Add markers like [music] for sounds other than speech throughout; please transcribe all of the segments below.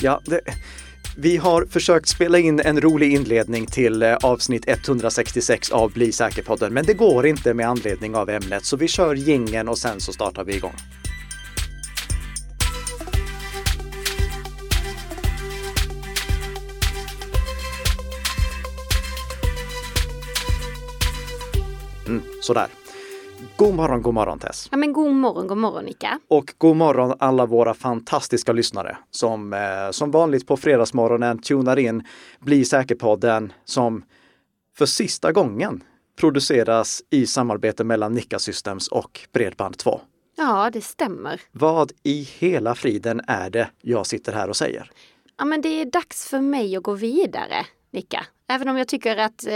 Ja, det, vi har försökt spela in en rolig inledning till eh, avsnitt 166 av Bli säker-podden, men det går inte med anledning av ämnet, så vi kör gingen och sen så startar vi igång. Mm, sådär. God morgon, god morgon Tess! Ja men god morgon, god morgon Nika! Och god morgon alla våra fantastiska lyssnare som eh, som vanligt på fredagsmorgonen tunar in Bli säker-podden som för sista gången produceras i samarbete mellan Nika Systems och Bredband2. Ja, det stämmer. Vad i hela friden är det jag sitter här och säger? Ja men det är dags för mig att gå vidare, Nika. Även om jag tycker att eh,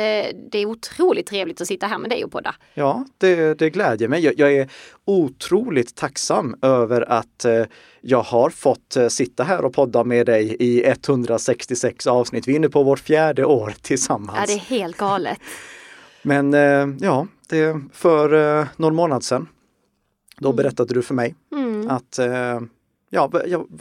det är otroligt trevligt att sitta här med dig och podda. Ja, det, det glädjer mig. Jag, jag är otroligt tacksam över att eh, jag har fått eh, sitta här och podda med dig i 166 avsnitt. Vi är inne på vårt fjärde år [laughs] tillsammans. Ja, det är helt galet. Men ja, det för någon månad sedan. Då Mm. berättade du för mig Mm. att ja,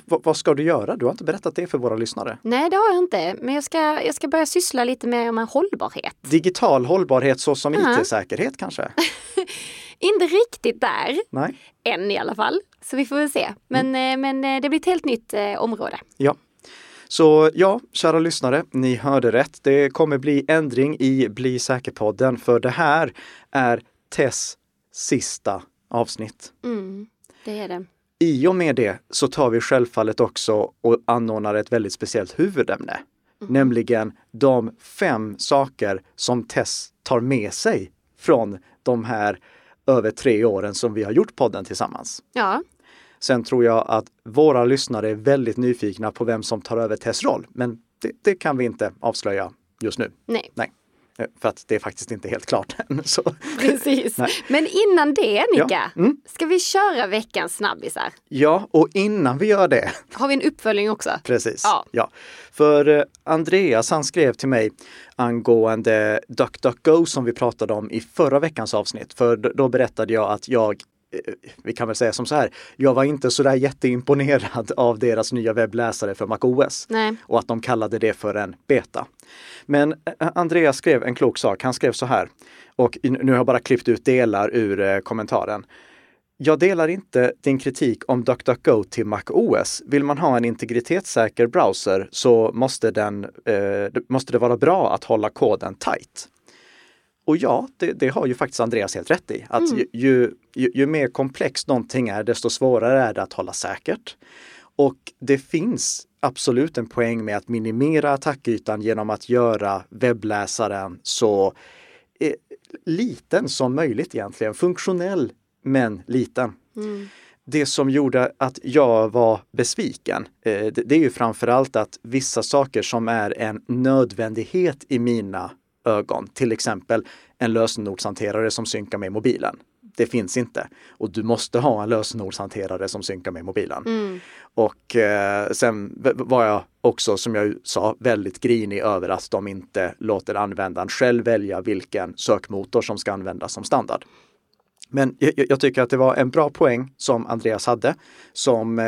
vad ska du göra? Du har inte berättat det för våra lyssnare. Nej, det har jag inte. Men jag ska, jag ska börja syssla lite mer med hållbarhet. Digital hållbarhet såsom Ja. IT-säkerhet kanske? [laughs] Inte riktigt där, Nej? än i alla fall. Så vi får väl se. Men, eh, men eh, det blir ett helt nytt eh, område. Ja. Så ja, kära lyssnare, ni hörde rätt. Det kommer bli ändring i Bli säker-podden för det här är Tess sista avsnitt. Mm, det är det. I och med det så tar vi självfallet också och anordnar ett väldigt speciellt huvudämne. Nämligen de fem saker som Tess tar med sig från de här över tre åren som vi har gjort podden tillsammans. Ja, Sen tror jag att våra lyssnare är väldigt nyfikna på vem som tar över Tess roll, men det, det kan vi inte avslöja just nu. nej, Nej, för att det är faktiskt inte helt klart än. [laughs] Så. precis. Men innan det, Nika, Mm. ska vi köra veckans snabbisar? Ja, och innan vi gör det Har vi en uppföljning också? Precis. Ja. För eh, Andreas han skrev till mig angående DuckDuckGo som vi pratade om i förra veckans avsnitt. För då berättade jag att jag, eh, vi kan väl säga som så här, jag var inte så där jätteimponerad [laughs] av deras nya webbläsare för MacOS Nej. och att de kallade det för en beta. Men eh, Andreas skrev en klok sak. Han skrev så här, och nu har jag bara klippt ut delar ur eh, kommentaren. Jag delar inte din kritik om DuckDuckGo till MacOS. Vill man ha en integritetssäker browser så måste, den, eh, måste det vara bra att hålla koden tight. Och ja, det, det har ju faktiskt Andreas helt rätt i. Att ju, ju, ju, ju mer komplext någonting är, desto svårare är det att hålla säkert. Och det finns absolut en poäng med att minimera attackytan genom att göra webbläsaren så eh, liten som möjligt egentligen. Funktionell men liten. Mm. Det som gjorde att jag var besviken, eh, det, det är ju framförallt att vissa saker som är en nödvändighet i mina ögon, till exempel en lösenordshanterare som synkar med mobilen. Det finns inte. Och du måste ha en lösenordshanterare som synkar med mobilen. Mm. Och eh, sen var jag också, som jag sa, väldigt grinig över att de inte låter användaren själv välja vilken sökmotor som ska användas som standard. Men jag, jag tycker att det var en bra poäng som Andreas hade som eh,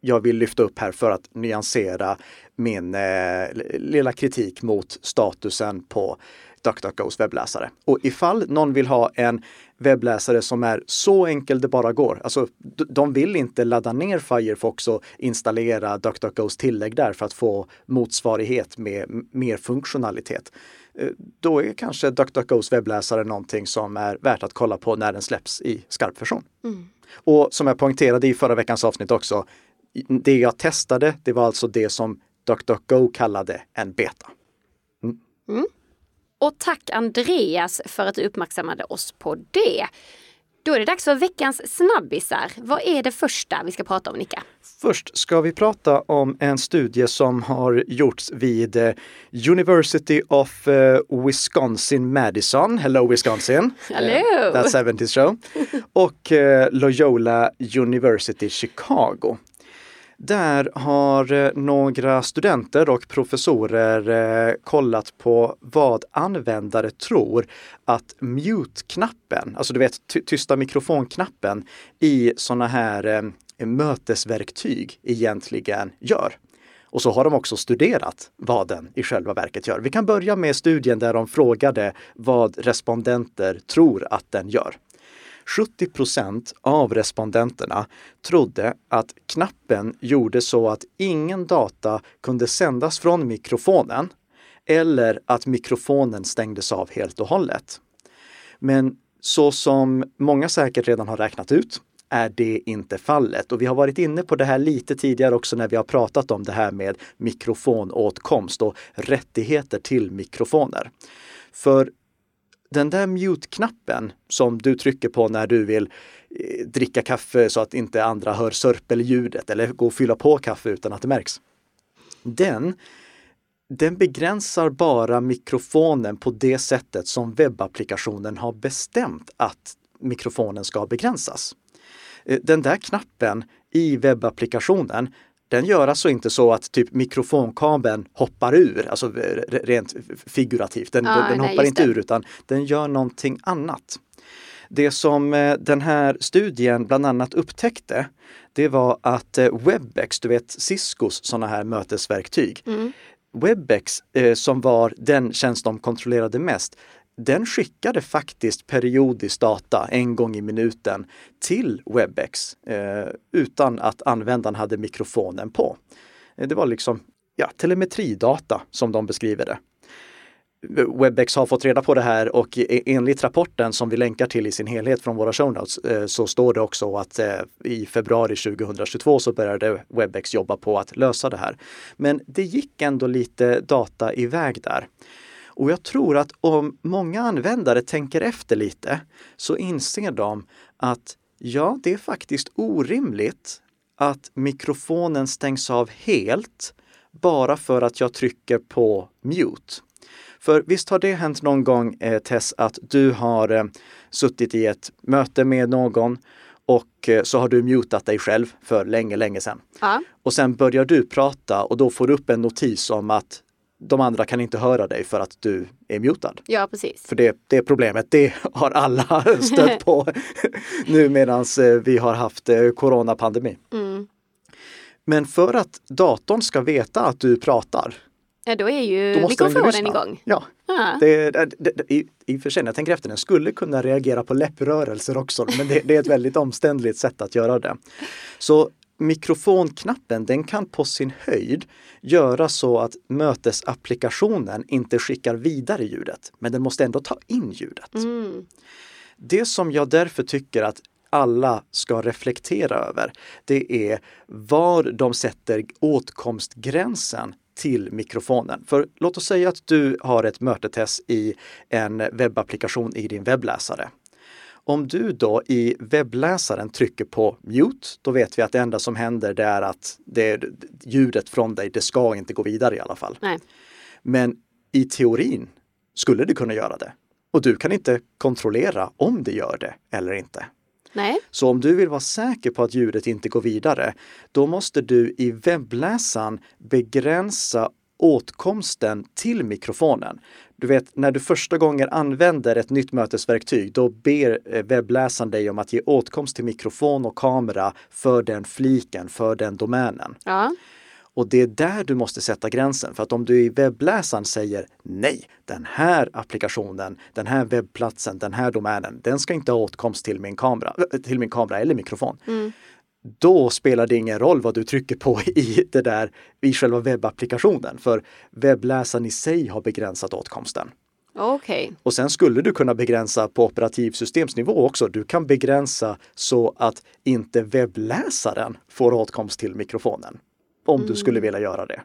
jag vill lyfta upp här för att nyansera min eh, lilla kritik mot statusen på DuckDuckGos webbläsare. Och ifall någon vill ha en webbläsare som är så enkel det bara går, alltså de vill inte ladda ner Firefox och installera DuckDuckGos tillägg där för att få motsvarighet med mer funktionalitet. Eh, Då är kanske DuckDuckGos webbläsare någonting som är värt att kolla på när den släpps i skarp version. Mm. Och som jag poängterade i förra veckans avsnitt också, det jag testade, det var alltså det som DuckDuckGo kallade en beta. Och tack Andreas för att du uppmärksammade oss på det. Då är det dags för veckans snabbisar. Vad är det första vi ska prata om, Nika? Först ska vi prata om en studie som har gjorts vid eh, University of eh, Wisconsin-Madison, hello Wisconsin, [laughs] Hello. Eh, That 70s show, [laughs] och Loyola University Chicago. Där har eh, några studenter och professorer eh, kollat på vad användare tror att mute-knappen, alltså du vet tysta mikrofonknappen i sådana här eh, mötesverktyg egentligen gör. Och så har de också studerat vad den i själva verket gör. Vi kan börja med studien där de frågade vad respondenter tror att den gör. 70 procent av respondenterna trodde att knappen gjorde så att ingen data kunde sändas från mikrofonen eller att mikrofonen stängdes av helt och hållet. Men så som många säkert redan har räknat ut är det inte fallet. Och vi har varit inne på det här lite tidigare också när vi har pratat om det här med mikrofonåtkomst och rättigheter till mikrofoner. För den där mute-knappen som du trycker på när du vill eh, dricka kaffe så att inte andra hör sörpelljudet eller gå och fylla på kaffe utan att det märks. Den, den begränsar bara mikrofonen på det sättet som webbapplikationen har bestämt att mikrofonen ska begränsas. Eh, den där knappen i webbapplikationen, den gör alltså inte så att typ mikrofonkabeln hoppar ur, alltså rent figurativt. Den, ah, den nej, hoppar inte ur utan den gör någonting annat. Det som eh, den här studien bland annat upptäckte, det var att eh, Webex, du vet Ciscos sådana här mötesverktyg, mm. Webex som var den tjänst de kontrollerade mest, den skickade faktiskt periodisk data en gång i minuten till Webex eh, utan att användaren hade mikrofonen på. Eh, det var liksom ja, telemetridata som de beskriver det. Webex har fått reda på det här och e-, enligt rapporten som vi länkar till i sin helhet från våra show notes eh, så står det också att eh, i februari 2022 så började Webex jobba på att lösa det här. Men det gick ändå lite data iväg där. Och jag tror att om många användare tänker efter lite så inser de att ja, det är faktiskt orimligt att mikrofonen stängs av helt bara för att jag trycker på mute. För visst har det hänt någon gång, eh, Tess, att du har eh, suttit i ett möte med någon och eh, så har du mutat dig själv för länge, länge sedan. Ja. Och sen börjar du prata och då får du upp en notis om att de andra kan inte höra dig för att du är mutad. Ja, precis. För det, det problemet, det har alla [laughs] stött på [laughs] nu medan eh, vi har haft eh, coronapandemi. Mm. Men för att datorn ska veta att du pratar Ja, då är ju då mikrofonen igång. Ja, ah. det, det, det, i, i för sig när jag tänker efter, den skulle kunna reagera på läpprörelser också, men det, det är ett väldigt omständligt sätt att göra det. Så mikrofonknappen den kan på sin höjd göra så att mötesapplikationen inte skickar vidare ljudet, men den måste ändå ta in ljudet. Mm. Det som jag därför tycker att alla ska reflektera över, det är var de sätter åtkomstgränsen till mikrofonen. För låt oss säga att du har ett mötetest i en webbapplikation i din webbläsare. Om du då i webbläsaren trycker på mute, då vet vi att det enda som händer det är att det, ljudet från dig, det ska inte gå vidare i alla fall. Nej. Men i teorin skulle det kunna göra det. Och du kan inte kontrollera om det gör det eller inte. Nej. Så om du vill vara säker på att ljudet inte går vidare, då måste du i webbläsaren begränsa åtkomsten till mikrofonen. Du vet, när du första gången använder ett nytt mötesverktyg, då ber eh, webbläsaren dig om att ge åtkomst till mikrofon och kamera för den fliken, för den domänen. Ja. Och det är där du måste sätta gränsen. För att om du i webbläsaren säger nej, den här applikationen, den här webbplatsen, den här domänen, den ska inte ha åtkomst till min kamera, till min kamera eller mikrofon. Mm då spelar det ingen roll vad du trycker på [laughs] i det där i själva webbapplikationen för webbläsaren i sig har begränsat åtkomsten. Okay. Och sen skulle du kunna begränsa på operativsystemsnivå också. Du kan begränsa så att inte webbläsaren får åtkomst till mikrofonen. Om mm. du skulle vilja göra det.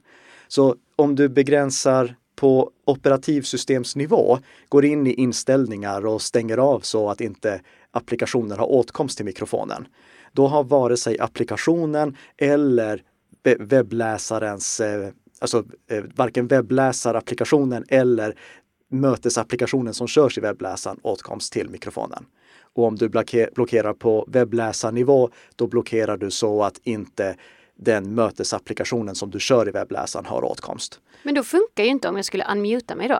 Så om du begränsar på operativsystemsnivå, går in i inställningar och stänger av så att inte applikationen har åtkomst till mikrofonen då har vare sig applikationen eller webbläsarens, eh, alltså eh, varken webbläsarapplikationen eller mötesapplikationen som körs i webbläsaren åtkomst till mikrofonen. Och om du blockerar på webbläsarnivå, då blockerar du så att inte den mötesapplikationen som du kör i webbläsaren har åtkomst. Men då funkar ju inte om jag skulle unmuta mig då?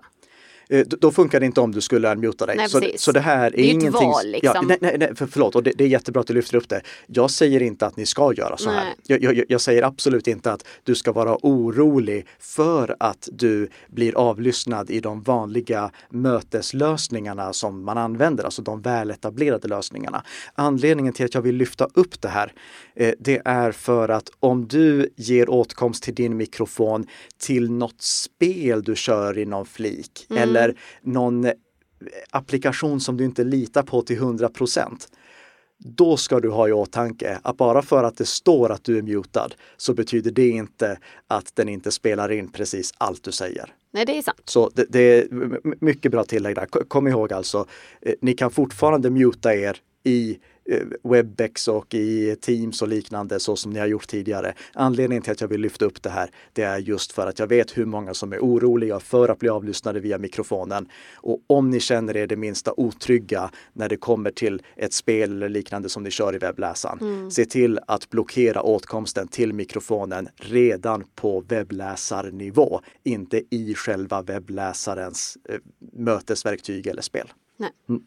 Eh, Då funkar det inte om du skulle unmuta dig. Nej, så, så det här är, Det är ju ett ingenting... val, liksom. ja, nej, nej, nej, för, förlåt, och det, det är jättebra att du lyfter upp det. Jag säger inte att ni ska göra så här. Jag, jag, jag säger absolut inte att du ska vara orolig för att du blir avlyssnad i de vanliga möteslösningarna som man använder, alltså de väletablerade lösningarna. Anledningen till att jag vill lyfta upp det här, eh, det är för att om du ger åtkomst till din mikrofon till något spel du kör i någon flik eller någon eh, applikation som du inte litar på till 100 procent då ska du ha i åtanke att bara för att det står att du är mutad så betyder det inte att den inte spelar in precis allt du säger. Nej, det är sant. Så det, det är mycket bra tillägg där. Kom ihåg alltså, eh, ni kan fortfarande muta er i Webex och i Teams och liknande så som ni har gjort tidigare. Anledningen till att jag vill lyfta upp det här, det är just för att jag vet hur många som är oroliga för att bli avlyssnade via mikrofonen. Och om ni känner er det minsta otrygga när det kommer till ett spel eller liknande som ni kör i webbläsaren, se till att blockera åtkomsten till mikrofonen redan på webbläsarnivå, inte i själva webbläsarens eh, mötesverktyg eller spel. Nej.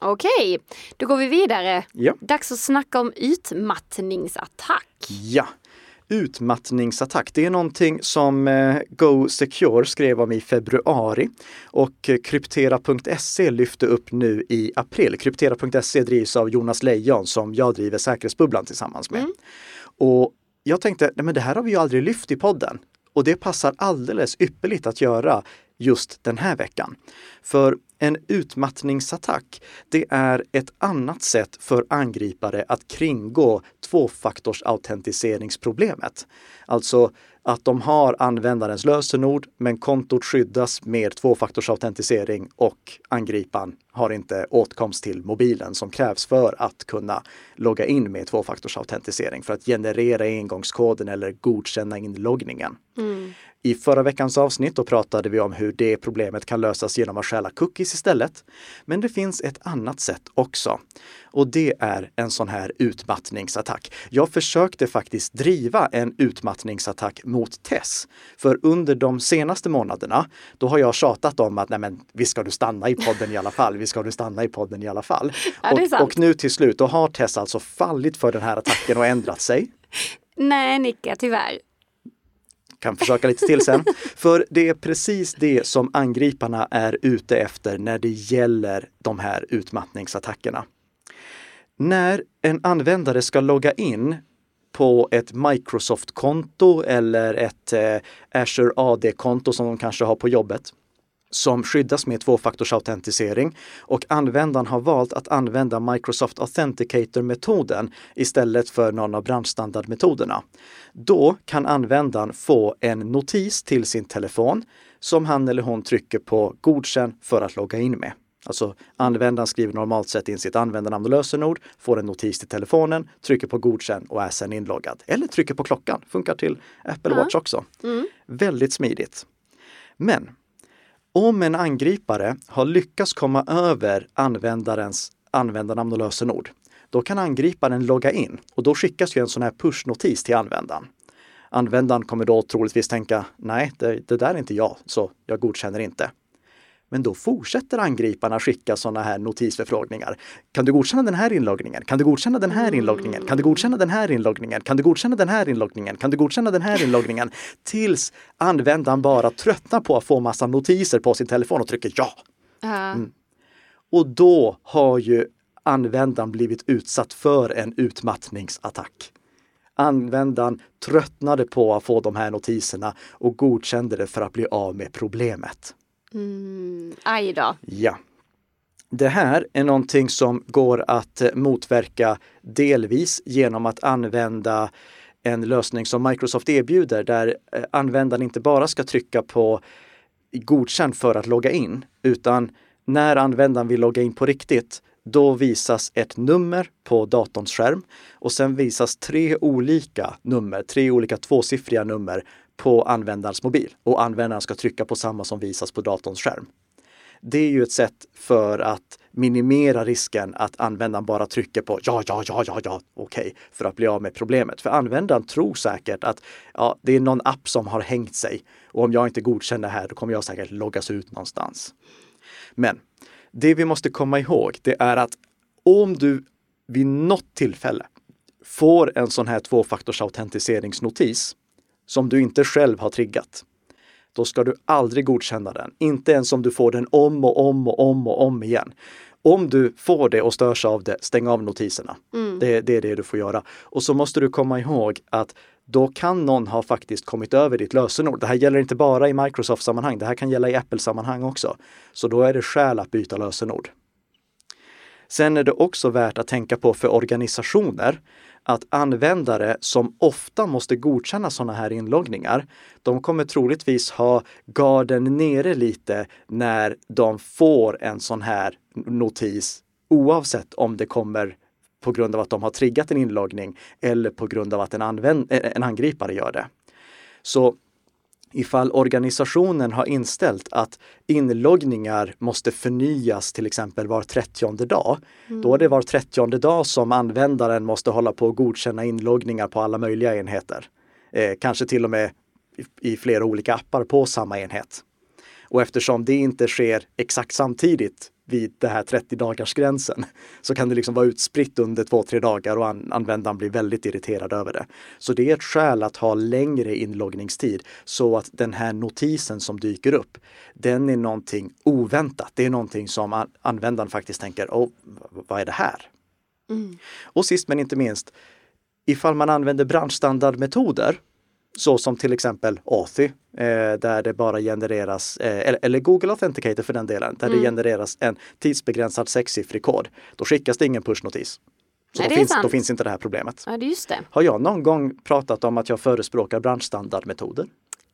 Okej, då går vi vidare. Ja. Dags att snacka om utmattningsattack. Ja, utmattningsattack. Det är någonting som eh, Go Secure skrev om i februari och kryptera.se lyfte upp nu i april. Kryptera.se drivs av Jonas Lejon som jag driver Säkerhetsbubblan tillsammans med. Och jag tänkte, nej men det här har vi ju aldrig lyft i podden. Och det passar alldeles ypperligt att göra just den här veckan. För en utmattningsattack, det är ett annat sätt för angripare att kringgå tvåfaktorsautentiseringsproblemet. Alltså att de har användarens lösenord men kontot skyddas med tvåfaktorsautentisering och angriparen har inte åtkomst till mobilen som krävs för att kunna logga in med tvåfaktorsautentisering för att generera engångskoden eller godkänna inloggningen. I förra veckans avsnitt då pratade vi om hur det problemet kan lösas genom att stjäla cookies istället. Men det finns ett annat sätt också. Och det är en sån här utmattningsattack. Jag försökte faktiskt driva en utmattningsattack mot Tess. För under de senaste månaderna, då har jag tjatat om att nej men, visst ska du stanna i podden i alla fall, visst ska du stanna i podden i alla fall. [laughs] Ja, och, och nu till slut, då har Tess alltså fallit för den här attacken och ändrat sig [laughs] Nej, Nicka, tyvärr. kan försöka lite till sen. [laughs] För det är precis det som angriparna är ute efter när det gäller de här utmattningsattackerna. När en användare ska logga in på ett Microsoft-konto eller ett eh, Azure AD-konto som de kanske har på jobbet som skyddas med tvåfaktorsautentisering och användaren har valt att använda Microsoft Authenticator-metoden istället för någon av branschstandardmetoderna. Då kan användaren få en notis till sin telefon som han eller hon trycker på godkänn för att logga in med. Alltså användaren skriver normalt sett in sitt användarnamn och lösenord, får en notis till telefonen, trycker på godkänn och är sedan inloggad. Eller trycker på klockan, funkar till Apple Watch också. Väldigt smidigt. Men om en angripare har lyckats komma över användarens användarnamn och lösenord, då kan angriparen logga in och då skickas ju en sån här push-notis till användaren. Användaren kommer då troligtvis tänka, nej, det, det där är inte jag, så jag godkänner inte. Men då fortsätter angriparna skicka sådana här notisförfrågningar. Kan du godkänna den här inloggningen? Kan du godkänna den här inloggningen? Kan du godkänna den här inloggningen? Kan du godkänna den här inloggningen? Kan du godkänna den här inloggningen? Tills användaren bara tröttnar på att få massa notiser på sin telefon och trycker ja. Ja. Och då har ju användaren blivit utsatt för en utmattningsattack. Användaren tröttnade på att få de här notiserna och godkände det för att bli av med problemet. Mm, aj då. Ja. Det här är någonting som går att eh, motverka delvis genom att använda en lösning som Microsoft erbjuder där eh, användaren inte bara ska trycka på godkänn för att logga in, utan när användaren vill logga in på riktigt, då visas ett nummer på datorns skärm och sen visas tre olika nummer, tre olika tvåsiffriga nummer på användarens mobil och användaren ska trycka på samma som visas på datorns skärm. Det är ju ett sätt för att minimera risken att användaren bara trycker på ja, ja, ja, ja, ja, okej, okay, för att bli av med problemet. För användaren tror säkert att ja, det är någon app som har hängt sig och om jag inte godkänner det här, då kommer jag säkert loggas ut någonstans. Men det vi måste komma ihåg, det är att om du vid något tillfälle får en sån här tvåfaktorsautentiseringsnotis som du inte själv har triggat, då ska du aldrig godkänna den. Inte ens om du får den om och om och om och om igen. Om du får det och störs av det, stäng av notiserna. Mm. Det, det är det du får göra. Och så måste du komma ihåg att då kan någon ha faktiskt kommit över ditt lösenord. Det här gäller inte bara i Microsoft-sammanhang, det här kan gälla i Apple-sammanhang också. Så då är det skäl att byta lösenord. Sen är det också värt att tänka på för organisationer att användare som ofta måste godkänna sådana här inloggningar, de kommer troligtvis ha garden nere lite när de får en sån här notis oavsett om det kommer på grund av att de har triggat en inloggning eller på grund av att en, använd- en angripare gör det. Så ifall organisationen har inställt att inloggningar måste förnyas till exempel var 30 dag, mm. då är det var 30 dag som användaren måste hålla på och godkänna inloggningar på alla möjliga enheter. Eh, kanske till och med i, i flera olika appar på samma enhet. Och eftersom det inte sker exakt samtidigt vid det här 30 dagars gränsen så kan det liksom vara utspritt under två, tre dagar och an användaren blir väldigt irriterad över det. Så det är ett skäl att ha längre inloggningstid så att den här notisen som dyker upp, den är någonting oväntat. Det är någonting som an användaren faktiskt tänker, oh, vad är det här? Mm. Och sist men inte minst, ifall man använder branschstandardmetoder så som till exempel Authy, eh, där det bara genereras, eh, eller, Google Authenticator för den delen, där mm. det genereras en tidsbegränsad sexsiffrig kod. Då skickas det ingen pushnotis. Så Nej, då, finns, då finns inte det här problemet. Ja, det det. Har jag någon gång pratat om att jag förespråkar branschstandardmetoder?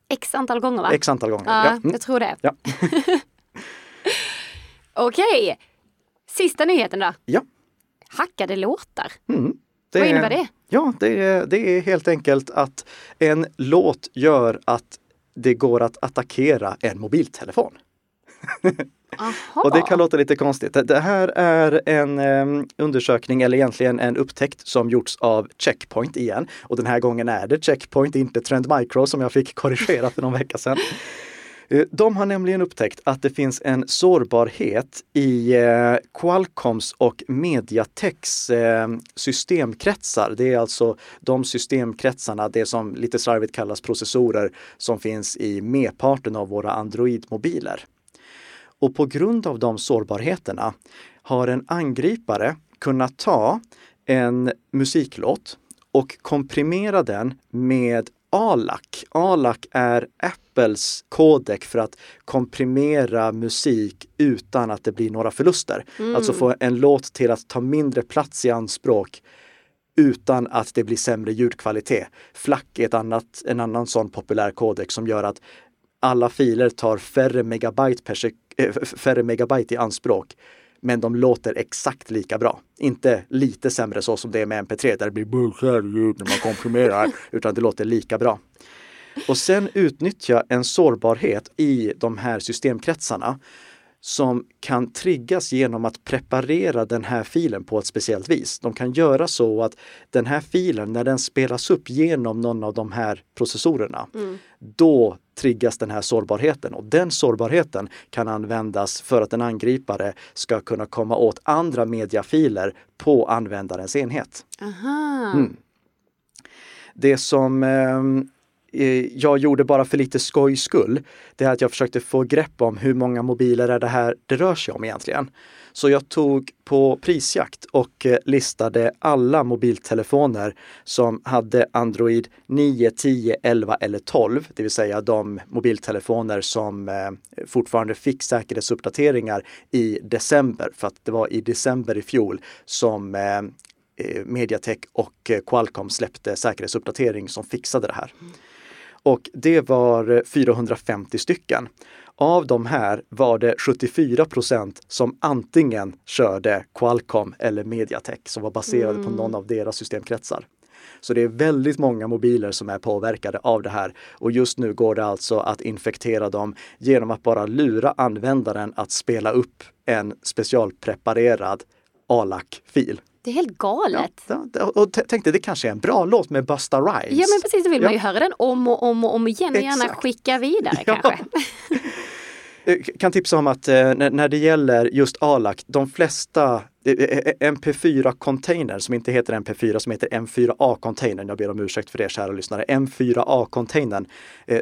X antal gånger va? X antal gånger, ja. ja. Mm. Jag tror det. Ja. [laughs] Okej, sista nyheten då. Ja. Hackade låtar. Mm. Det, Vad innebär det? Ja, det är, det är helt enkelt att en låt gör att det går att attackera en mobiltelefon. och det kan låta lite konstigt. Det här är en um, undersökning eller egentligen en upptäckt som gjorts av Checkpoint igen. Och den här gången är det Checkpoint, inte Trend Micro som jag fick korrigera för någon vecka sedan. Eh, de har nämligen upptäckt att det finns en sårbarhet i eh, Qualcomms och Mediateks eh, systemkretsar. Det är alltså de systemkretsarna, det som lite slarvigt kallas processorer, som finns i merparten av våra Android-mobiler. Och på grund av de sårbarheterna har en angripare kunnat ta en musiklåt och komprimera den med ALAC. ALAC är Apples kodek för att komprimera musik utan att det blir några förluster. Mm. Alltså få en låt till att ta mindre plats i anspråk utan att det blir sämre ljudkvalitet. FLAC är ett annat, en annan sån populär kodek som gör att alla filer tar färre megabyte, per äh, färre megabyte i anspråk men de låter exakt lika bra. Inte lite sämre så som det är med MP3 där det blir bullshit när man komprimerar, [laughs] utan det låter lika bra. Och sen utnyttja en sårbarhet i de här systemkretsarna som kan triggas genom att preparera den här filen på ett speciellt vis. De kan göra så att den här filen, när den spelas upp genom någon av de här processorerna, mm. då triggas den här sårbarheten och den sårbarheten kan användas för att en angripare ska kunna komma åt andra mediafiler på användarens enhet. Mm. Det som Eh, Eh, jag gjorde bara för lite skojs skull, det är att jag försökte få grepp om hur många mobiler är det här det rör sig om egentligen. Så jag tog på prisjakt och eh, listade alla mobiltelefoner som hade Android 9, 10, 11 eller 12, det vill säga de mobiltelefoner som eh, fortfarande fick säkerhetsuppdateringar i december, för att det var i december i fjol som Mediatek och Qualcomm släppte säkerhetsuppdatering som fixade det här. Och det var 450 stycken. Av de här var det 74 procent som antingen körde Qualcomm eller Mediatek som var baserade mm. på någon av deras systemkretsar. Så det är väldigt många mobiler som är påverkade av det här. Och just nu går det alltså att infektera dem genom att bara lura användaren att spela upp en specialpreparerad ALAC-fil. Det är helt galet. Ja, ja, och tänkte det kanske är en bra låt med Busta Rhymes. Ja men precis, då vill man ju höra den om och om och om igen och gärna skicka vidare kanske. Jag [laughs] eh, kan tipsa om att eh, när det gäller just ALAC, de flesta eh, MP4-container som inte heter MP4 som heter M4A-containern, jag ber om ursäkt för det kära lyssnare, M4A-containern,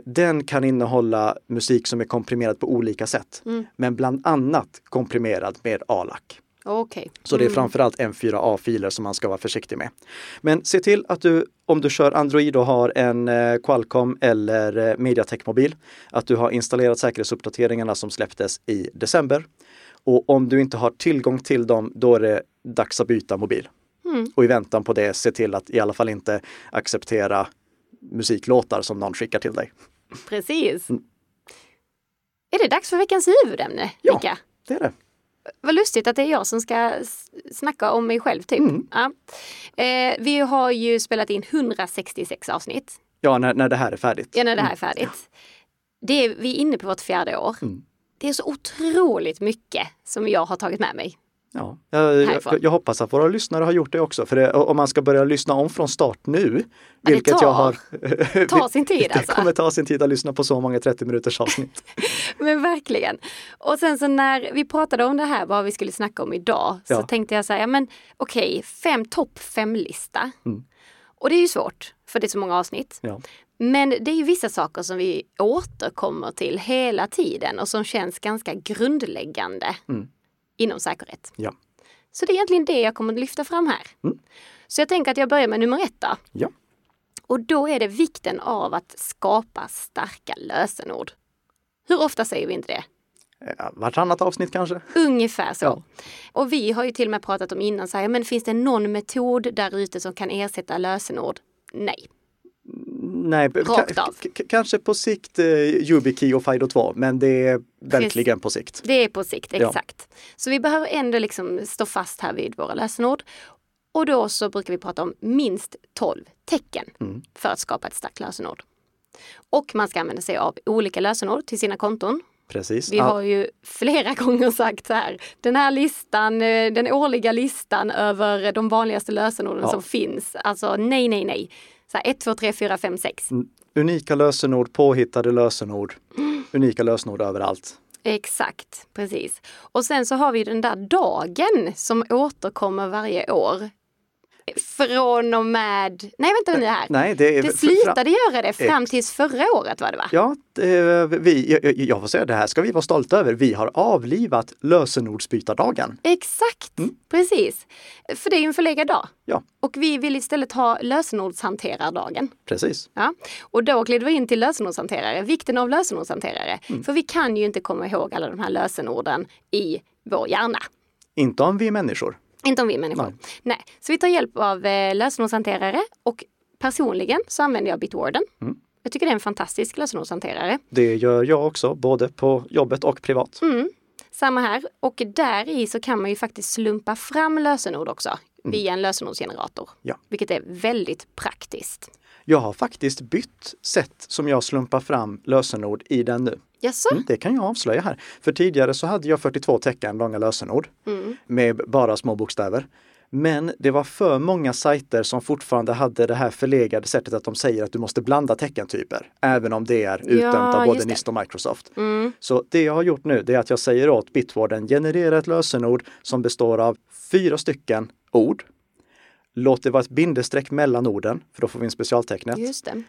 den kan innehålla musik som är komprimerad på olika sätt. Mm. Men bland annat komprimerad med ALAC. Okay. Så det är mm. framförallt M4A-filer som man ska vara försiktig med. Men se till att du, om du kör Android och har en eh, Qualcomm eller eh, Mediatek-mobil, att du har installerat säkerhetsuppdateringarna som släpptes i december. Och om du inte har tillgång till dem, då är det dags att byta mobil. Mm. Och i väntan på det, se till att i alla fall inte acceptera musiklåtar som någon skickar till dig. Precis. Mm. Är det dags för veckans huvudämne? Ja, Mika? det är det. Vad lustigt att det är jag som ska snacka om mig själv typ. Mm. Ja. Eh, vi har ju spelat in 166 avsnitt. Ja, när, när det här är färdigt. Ja, när det här är mm. färdigt. Det är, vi är inne på vårt fjärde år. Mm. Det är så otroligt mycket som jag har tagit med mig Ja, jag, jag, jag, hoppas att våra lyssnare har gjort det också. För det, om man ska börja lyssna om från start nu, ja, vilket tar, jag har... [laughs] tar sin tid [laughs] alltså. Det kommer ta sin tid att lyssna på så många 30 minuters avsnitt. [laughs] Men verkligen. Och sen så när vi pratade om det här, vad vi skulle snacka om idag, ja. så tänkte jag så här, ja men okej, okay, fem, topp fem-lista. Mm. Och det är ju svårt, för det är så många avsnitt. Ja. Men det är ju vissa saker som vi återkommer till hela tiden och som känns ganska grundläggande. Mm inom säkerhet. Ja. Så det är egentligen det jag kommer att lyfta fram här. Mm. Så jag tänker att jag börjar med nummer ett då. Ja. Och då är det vikten av att skapa starka lösenord. Hur ofta säger vi inte det? vartannat avsnitt kanske? Ungefär så. Ja. Och vi har ju till och med pratat om innan, så här, men finns det någon metod där ute som kan ersätta lösenord? Nej, Nej, kanske på sikt eh, YubiKey och Fido 2, men det är verkligen Precis. på sikt. Det är på sikt, exakt. Ja. Så vi behöver ändå liksom stå fast här vid våra lösenord. Och då så brukar vi prata om minst 12 tecken mm. för att skapa ett starkt lösenord. Och man ska använda sig av olika lösenord till sina konton. Precis. Vi har ju flera [laughs] gånger sagt så här, den här listan, eh, den årliga listan över de vanligaste lösenorden ja. som finns. Alltså nej, nej, nej. Så här, 1, 2, 3, 4, 5, 6. Unika lösenord, påhittade lösenord, [gasps] unika lösenord överallt. Exakt, precis. Och sen så har vi den där dagen som återkommer varje år från och med, nej vänta nu här. Nej, det, det slutade göra det fram tills förra året var det va? Ja, det, vi, jag, jag får säga det här ska vi vara stolta över. Vi har avlivat lösenordsbytardagen. Exakt, mm. precis. För det är ju en förlegad dag. Ja. Och vi vill istället ha lösenordshanterardagen. Precis. Ja. Och då glider vi in till lösenordshanterare, vikten av lösenordshanterare. Mm. För vi kan ju inte komma ihåg alla de här lösenorden i vår hjärna. Inte om vi är människor. Inte om vi är människor. Nej. Nej. Så vi tar hjälp av eh, lösenordshanterare och personligen så använder jag Bitwarden. Mm. Jag tycker det är en fantastisk lösenordshanterare. Det gör jag också, både på jobbet och privat. Mm. Samma här. Och där i så kan man ju faktiskt slumpa fram lösenord också mm. via en lösenordsgenerator. Ja. Vilket är väldigt praktiskt. Jag har faktiskt bytt sätt som jag slumpar fram lösenord i den nu. Jaså? Mm, det kan jag avslöja här. För tidigare så hade jag 42 tecken långa lösenord mm. med bara små bokstäver. Men det var för många sajter som fortfarande hade det här förlegade sättet att de säger att du måste blanda teckentyper, även om det är utdömt ja, av både NIST och Microsoft. Mm. Så det jag har gjort nu är att jag säger åt Bitwarden generera ett lösenord som består av fyra stycken ord. Låt det vara ett bindestreck mellan orden, för då får vi en specialtecknet.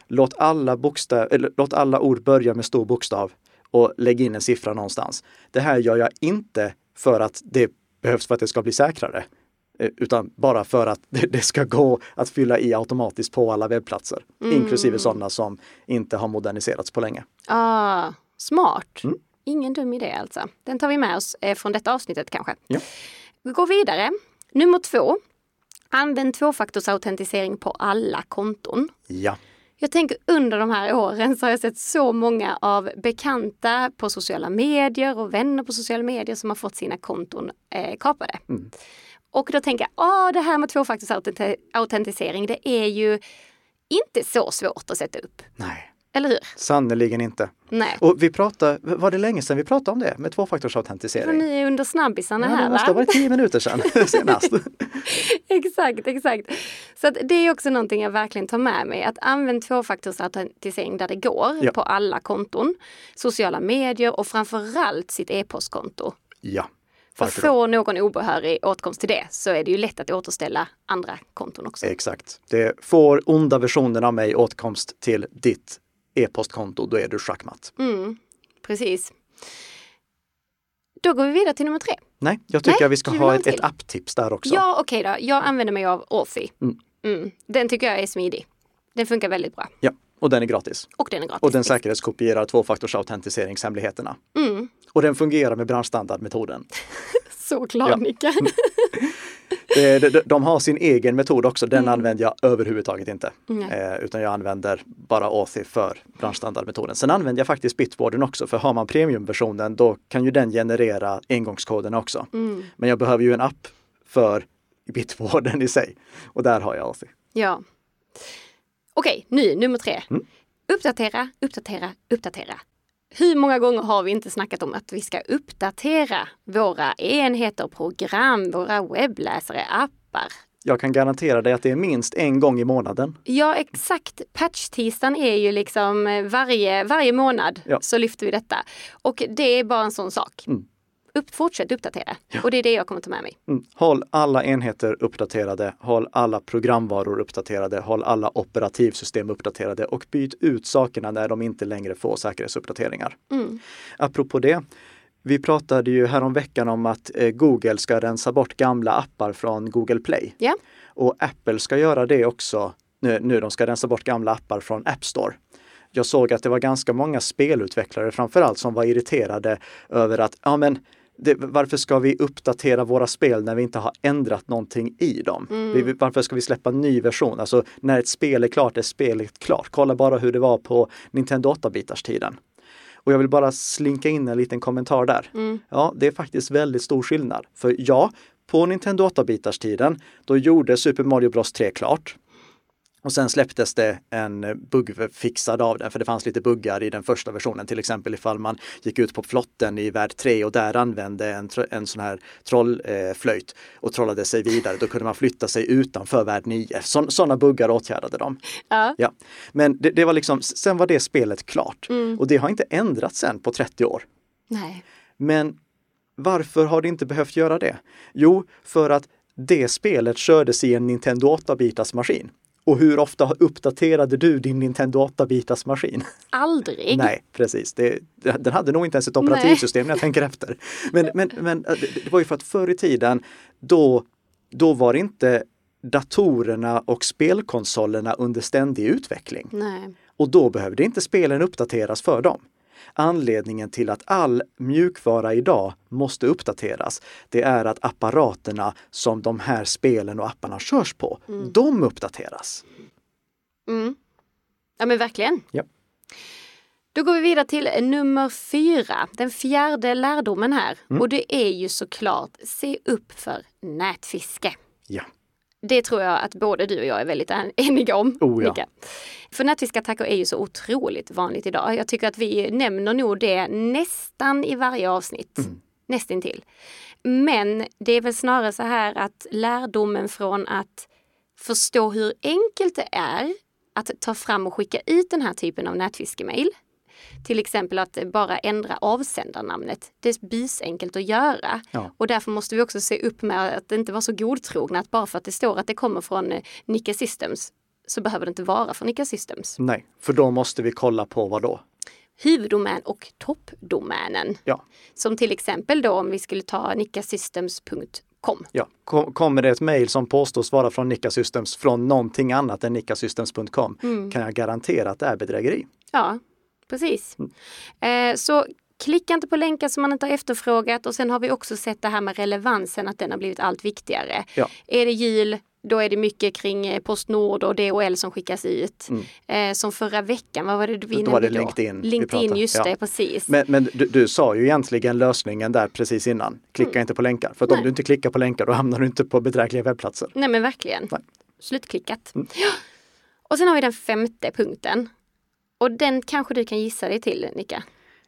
Låt alla, bokstav, eller, låt alla ord börja med stor bokstav och lägg in en siffra någonstans. Det här gör jag inte för att det behövs för att det ska bli säkrare, eh, utan bara för att [laughs] det ska gå att fylla i automatiskt på alla webbplatser, mm. inklusive sådana som inte har moderniserats på länge. Ah, smart! Mm. Ingen dum idé alltså. Den tar vi med oss eh, från detta avsnittet kanske. Ja. Vi går vidare. Nummer två. Använd tvåfaktorsautentisering på alla konton. Ja. Jag tänker under de här åren så har jag sett så många av bekanta på sociala medier och vänner på sociala medier som har fått sina konton eh, kapade. Mm. Och då tänker jag, ah, det här med tvåfaktorsautentisering, det är ju inte så svårt att sätta upp. Nej. Eller hur? Sannerligen inte. Nej. Och vi pratade, var det länge sedan vi pratade om det med tvåfaktorsautentisering? Ni är under snabbisarna ja, här Det måste ha varit tio minuter sedan [laughs] senast. [laughs] exakt, exakt. Så det är också någonting jag verkligen tar med mig. Att använda tvåfaktorsautentisering där det går ja. på alla konton. Sociala medier och framförallt sitt e-postkonto. Ja. För att få någon obehörig åtkomst till det så är det ju lätt att återställa andra konton också. Exakt. Det får onda versionen av mig åtkomst till ditt e-postkonto, då är du schackmatt. Mm, precis. Då går vi vidare till nummer tre. Nej, jag tycker Nej, att vi ska ha ett, ett apptips där också. Ja, okej okay då. Jag använder mig av Authy. Mm. Mm. Den tycker jag är smidig. Den funkar väldigt bra. Ja, och den är gratis. Och den är gratis. Och den säkerhetskopierar tvåfaktorsautentiseringshemligheterna. Mm. Och den fungerar med branschstandardmetoden. [laughs] Såklart ja. Nicka. [laughs] de, de har sin egen metod också, den mm. använder jag överhuvudtaget inte. Mm. Eh, utan jag använder bara Authy för branschstandardmetoden. Sen använder jag faktiskt Bitwarden också, för har man premiumversionen då kan ju den generera engångskoden också. Mm. Men jag behöver ju en app för Bitwarden i sig. Och där har jag Authy. Ja. Okej, nu nummer tre. Mm. Uppdatera, uppdatera, uppdatera. Hur många gånger har vi inte snackat om att vi ska uppdatera våra enheter, program, våra webbläsare, appar? Jag kan garantera dig att det är minst en gång i månaden. Ja exakt. Patch-tisdagen är ju liksom varje, varje månad ja. så lyfter vi detta. Och det är bara en sån sak. Mm upp, fortsätt uppdatera. Ja. Och det är det jag kommer ta med mig. Mm. Håll alla enheter uppdaterade, håll alla programvaror uppdaterade, håll alla operativsystem uppdaterade och byt ut sakerna när de inte längre får säkerhetsuppdateringar. Mm. Apropå det, vi pratade ju häromveckan om att eh, Google ska rensa bort gamla appar från Google Play. Ja. Och Apple ska göra det också nu, nu de ska rensa bort gamla appar från App Store jag såg att det var ganska många spelutvecklare framförallt som var irriterade över att ja, men det, varför ska vi uppdatera våra spel när vi inte har ändrat någonting i dem? Mm. Vi, varför ska vi släppa en ny version? Alltså när ett spel är klart är spelet klart. Kolla bara hur det var på Nintendo 8-bitars tiden. Och jag vill bara slinka in en liten kommentar där. Mm. Ja, det är faktiskt väldigt stor skillnad. För ja, på Nintendo 8-bitars tiden, då gjorde Super Mario Bros 3 klart. Och sen släpptes det en buggfixad av den, för det fanns lite buggar i den första versionen. Till exempel ifall man gick ut på flotten i värld 3 och där använde en, en sån här trollflöjt eh, och trollade sig vidare. Då kunde man flytta sig utanför värld 9. Sådana buggar åtgärdade de. Ja. ja. Men det, det, var liksom, sen var det spelet klart. Mm. Och det har inte ändrats sen på 30 år. Nej. Men varför har det inte behövt göra det? Jo, för att det spelet kördes i en Nintendo 8-bitars maskin. Och hur ofta uppdaterade du din Nintendo 8-bitars maskin? Aldrig! Nej, precis. Det, den hade nog inte ens ett operativsystem när jag tänker efter. Men, men, men äh, det var ju för att förr i tiden, då, då var inte datorerna och spelkonsolerna under ständig utveckling. Nej. Och då behövde inte spelen uppdateras för dem anledningen till att all mjukvara idag måste uppdateras, det är att apparaterna som de här spelen och apparna körs på, mm. de uppdateras. Mm. Ja men verkligen. Ja. Då går vi vidare till nummer fyra, den fjärde lärdomen här. Mm. Och det är ju såklart, se upp för nätfiske. Ja. Det tror jag att både du och jag är väldigt [laughs] eniga om. Oh, ja. För nätfiskattacker är ju så otroligt vanligt idag. Jag tycker att vi nämner nog det nästan i varje avsnitt. Mm. Nästintill. Men det är väl snarare så här att lärdomen från att förstå hur enkelt det är att ta fram och skicka ut den här typen av nätfiskemail till exempel att bara ändra avsändarnamnet. Det är busenkelt att göra. Ja. Och därför måste vi också se upp med att inte vara så godtrogna att bara för att det står att det kommer från eh, Nika Systems så behöver det inte vara från Nika Systems. Nej, för då måste vi kolla på vad då? huvuddomän och toppdomänen. Ja. Som till exempel då om vi skulle ta nikasystems.com. Ja, kommer det ett mejl som påstås vara från Nika Systems från någonting annat än nikasystems.com mm. kan jag garantera att det är bedrägeri. Ja, Precis. Mm. Eh, så klicka inte på länkar som man inte har efterfrågat och sen har vi också sett det här med relevansen, att den har blivit allt viktigare. Ja. Är det jul, då är det mycket kring eh, Postnord och DHL som skickas ut. Mm. Eh, som förra veckan, vad var det vi då? Var det LinkedIn. LinkedIn, just ja. det, precis. Men, men du, du, sa ju egentligen lösningen där precis innan. Klicka mm. inte på länkar. För om du inte klickar på länkar då hamnar du inte på bedrägliga webbplatser. Nej men verkligen. Nej. Slutklickat. Mm. Och sen har vi den femte punkten. Och den kanske du kan gissa dig till, Nika?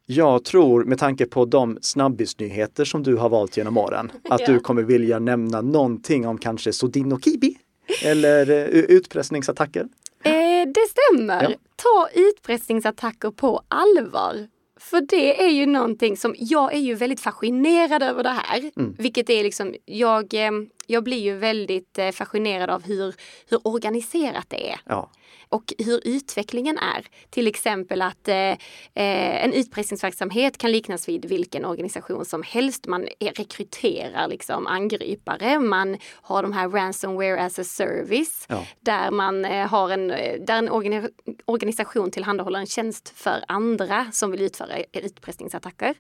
Jag tror med tanke på de snabbisnyheter som du har valt genom åren [laughs] att ja. du kommer vilja nämna någonting om kanske Sodin och Kibi eller uh, utpressningsattacker. Eh, det stämmer. Ja. Ta utpressningsattacker på allvar. För det är ju någonting som, jag är ju väldigt fascinerad över det här. Mm. Vilket är liksom, jag, eh, jag blir ju väldigt eh, fascinerad av hur, hur organiserat det är. Ja och hur utvecklingen är. Till exempel att eh, eh, en utpressningsverksamhet kan liknas vid vilken organisation som helst. Man rekryterar liksom angripare, man har de här ransomware as a service ja. där man eh, har en, eh, där en organi organisation tillhandahåller en tjänst för andra som vill utföra utpressningsattacker.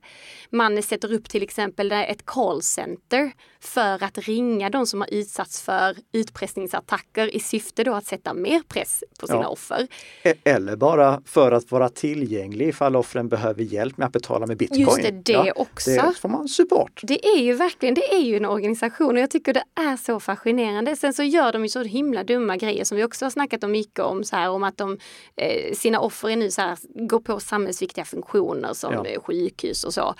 Man sätter upp till exempel ett callcenter för att ringa de som har utsatts för utpressningsattacker i syfte då att sätta mer press på sina ja. offer. E-, eller bara för att vara tillgänglig ifall offren behöver hjälp med att betala med bitcoin. Just det, det ja, också. Det får man support. Det är ju verkligen, det är ju en organisation och jag tycker det är så fascinerande. Sen så gör de ju så himla dumma grejer som vi också har snackat om mycket om, så här, om att de, eh, sina offer är nu så här, går på samhällsviktiga funktioner som ja. sjukhus och så.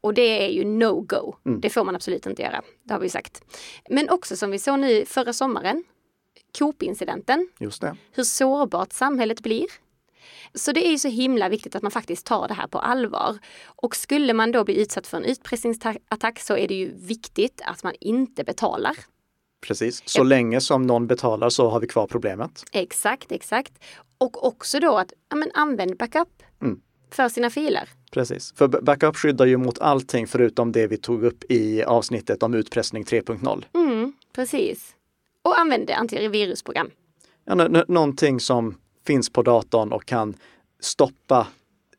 Och det är ju no-go. Mm. Det får man absolut inte göra. Det har vi sagt. Men också som vi såg nu förra sommaren, Coop-incidenten. Just det. Hur sårbart samhället blir. Så det är ju så himla viktigt att man faktiskt tar det här på allvar. Och skulle man då bli utsatt för en utpressningsattack så är det ju viktigt att man inte betalar. Precis, så ja. länge som någon betalar så har vi kvar problemet. Exakt, exakt. Och också då att ja, men använd backup mm. för sina filer. Precis, för backup skyddar ju mot allting förutom det vi tog upp i avsnittet om utpressning 3.0. Mm, precis. Och använd antivirusprogram. Ja, någonting som finns på datorn och kan stoppa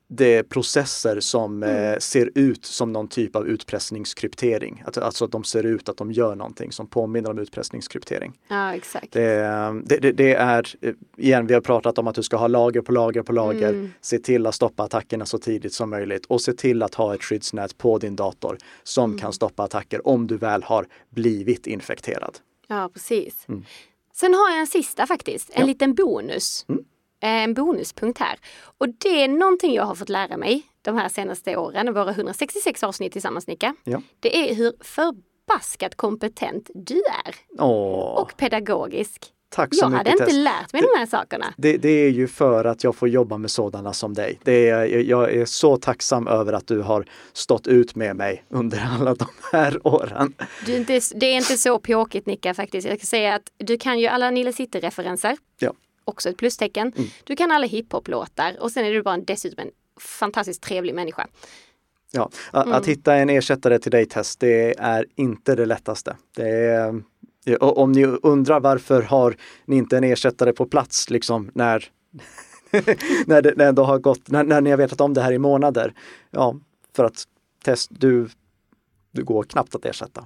det processer som mm. eh, ser ut som någon typ av utpressningskryptering. Att, alltså att de ser ut att de gör någonting som påminner om utpressningskryptering. Ja, exakt. Det, det, det, är, igen, vi har pratat om att du ska ha lager på lager på lager. Mm. Se till att stoppa attackerna så tidigt som möjligt och se till att ha ett skyddsnät på din dator som mm. kan stoppa attacker om du väl har blivit infekterad. Ja, precis. Mm. Sen har jag en sista faktiskt, en ja. liten bonus. Mm. Eh, en bonuspunkt här. Och det är någonting jag har fått lära mig de här senaste åren, våra 166 avsnitt tillsammans Nika. Ja. Det är hur förbaskat kompetent du är. Åh. Och pedagogisk. Tack så jag mycket hade inte lärt mig det, de här sakerna. Det, det, är ju för att jag får jobba med sådana som dig. Det är, jag är så tacksam över att du har stått ut med mig under alla de här åren. Du det är inte så pjåkigt Nicka faktiskt. Jag ska säga att du kan ju alla Nile City-referenser. Ja. Också ett plustecken. Mm. Du kan alla hiphop-låtar och sen är du bara dessutom en fantastiskt trevlig människa. Ja, att, mm. hitta en ersättare till dig Tess, det är inte det lättaste. Det är om ni undrar varför har ni inte en ersättare på plats liksom när, [laughs] när, det, när, det har gått, när, när ni har vetat om det här i månader? Ja, för att test, du, du går knappt att ersätta.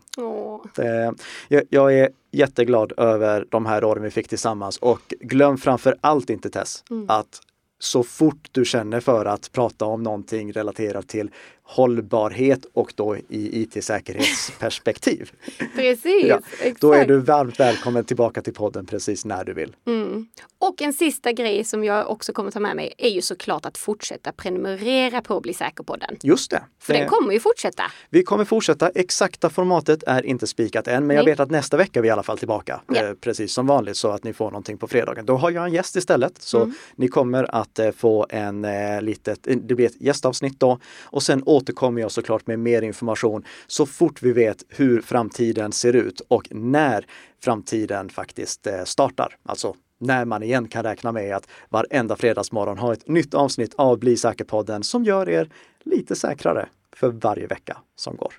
Det, jag, jag, är jätteglad över de här åren vi fick tillsammans och glöm framför allt inte Tess mm. att så fort du känner för att prata om någonting relaterat till hållbarhet och då i IT-säkerhetsperspektiv. [laughs] precis, ja, Då är du varmt välkommen tillbaka till podden precis när du vill. Mm. Och en sista grej som jag också kommer ta med mig är ju såklart att fortsätta prenumerera på Bli säker-podden. Just det. För det... den kommer ju fortsätta. Vi kommer fortsätta. Exakta formatet är inte spikat än, men Nej. jag vet att nästa vecka är vi i alla fall tillbaka. Ja. Eh, precis som vanligt så att ni får någonting på fredagen. Då har jag en gäst istället. Så mm. ni kommer att eh, få en eh, litet, det blir ett gästavsnitt då och sen återkommer jag såklart med mer information så fort vi vet hur framtiden ser ut och när framtiden faktiskt eh, startar. Alltså när man igen kan räkna med att varenda fredagsmorgon ha ett nytt avsnitt av Bli säker-podden som gör er lite säkrare för varje vecka som går.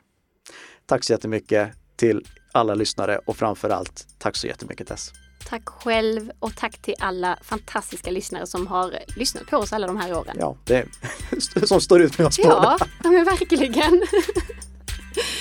Tack så jättemycket till alla lyssnare och framförallt tack så jättemycket Tess. Tack själv och tack till alla fantastiska lyssnare som har lyssnat på oss alla de här åren. Ja, det är, [laughs] som står ut med oss ja, båda. Ja, men verkligen. [laughs]